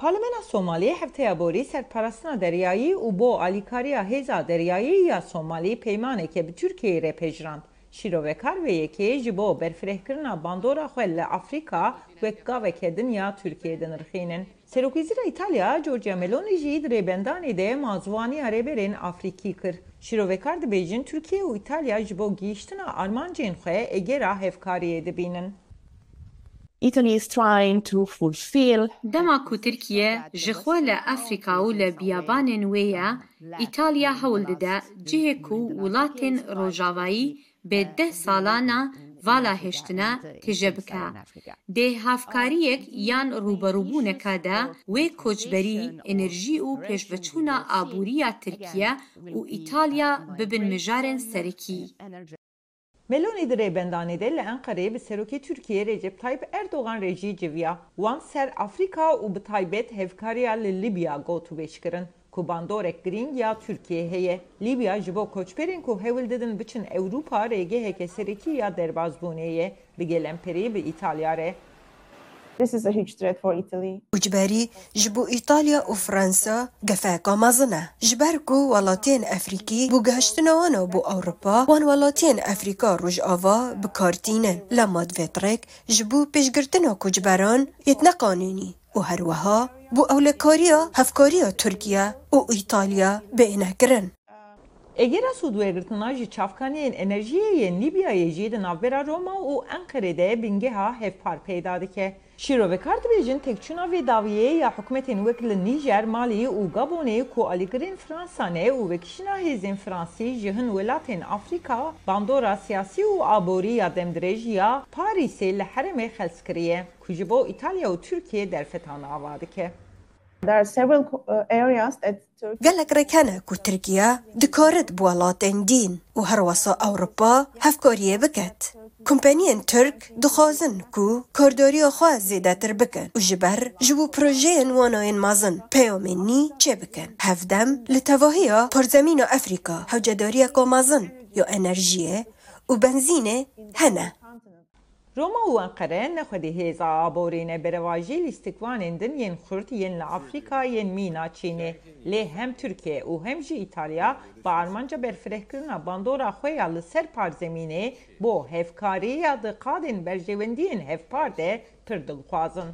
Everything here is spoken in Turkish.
Parlamena Somaliye hefteye borî serperastina deryayî û bo alîkariya hêza deryayî ya Somalî peymaneke bi Tirkiyeyê re pejirand. Şîrovekar ve yekê ji bo berfirehkirina bandora xwe li Afrika wek gaveke din ya Tirkiye dinirxînin. Serokîzîra İtalya, Giorgia Meloni jî di rêbendanê de mazwaniya rêberên Afrikî kir. Şîrovekar dibêjin Tirkiye û İtalya ji bo gihîştina armancên xwe egera hevkariyê dibînin. دەماکو ترکیە ژەخوا لە ئەفریقا و لە بیابانێن وەیە ئیتالیا هەوڵ دەدا جەیەک و وڵاتێن ڕۆژاوایی بێ ده ساڵانە ڤالاهێشتنە تێژە بکە ده هفکاریک یان ڕوبەڕووبوونەکەدا وێ کۆچبەری ئەنرژی و پێشبەچوونە آبوریا ترکیه و ایتالیا ببن مژارن سرکی. Meloni direğben danedelle Ankara'ya bir seroke Türkiye Recep Tayyip Erdoğan reji civiya. Wan ser Afrika u bi taybet hevkariya li Libya gotu beşkirin. Kubandorek Green ya Türkiye heye. Libya jibo koçperin ku hevil dedin biçin Avrupa rege heke seriki ya derbazbuneye. Bi gelen peri bi İtalyare. This is a huge threat for Italy. Ujberi jibu Italia u Fransa gafa kamazna. Jberku walatin Afriki bu gashtna bu Europa wan walatin Afrika ruj ava bu vetrek jibu pejgirtna kujbaran itna qanuni. U bu awlekariya hafkariya Turkiya u Italia beina. Neqanûnî û her wiha bû ewlekariya hevkariya Tirkiye û İtalya bêhnekirin. Egera Sudwêgirtina ji çavkaniyên enerjiyê yên Libyayê jî di navbera Roma û Enqere'de bingeha hevpar peyda dike. Şîrovekar dibêjin tekçûna vê dawiyê ya hikûmetên wek li Nîjer, Malî û Gabonê ku alîgirên Fransa ne û vekişîna hêzên Fransî ji hin welatên Afrika bandora siyasî û aborî ya demdirêj ya Parîsê li herêmê xels kiriye ku ji bo İtalya û Tirkiye derfetan ava گەلێک ڕێکانە کو ترکیا دکۆرت بۆ وڵاتێن دین و هەروەسە ئەوروپا هەفکۆریە بکات. کمپانیین ترک دخوازن کو کۆردۆریە خوا زێداتر بکەن و جبر جبو بۆ پرۆژەیەن وانایەن مازن پەیامێنی چێ بکەن هەفدەم لە تەواهەیە پەرزەمین و ئەفریقا هەوجەدۆریە مازن یا ئەنەرژیە و بنزینێ هنه Roma û Enqere nexwedî hêza aborîne berevajî lîstikvanên din yên xurt yên li Afrika yên mîna Çînê. Lê hem Tirkiye û hem jî İtalya bi armanca berfirehkirina bandora xwe ya ser parzemînê bo hevkarî ya di qadên berjewendiyên hevpar de pir dilxwazin.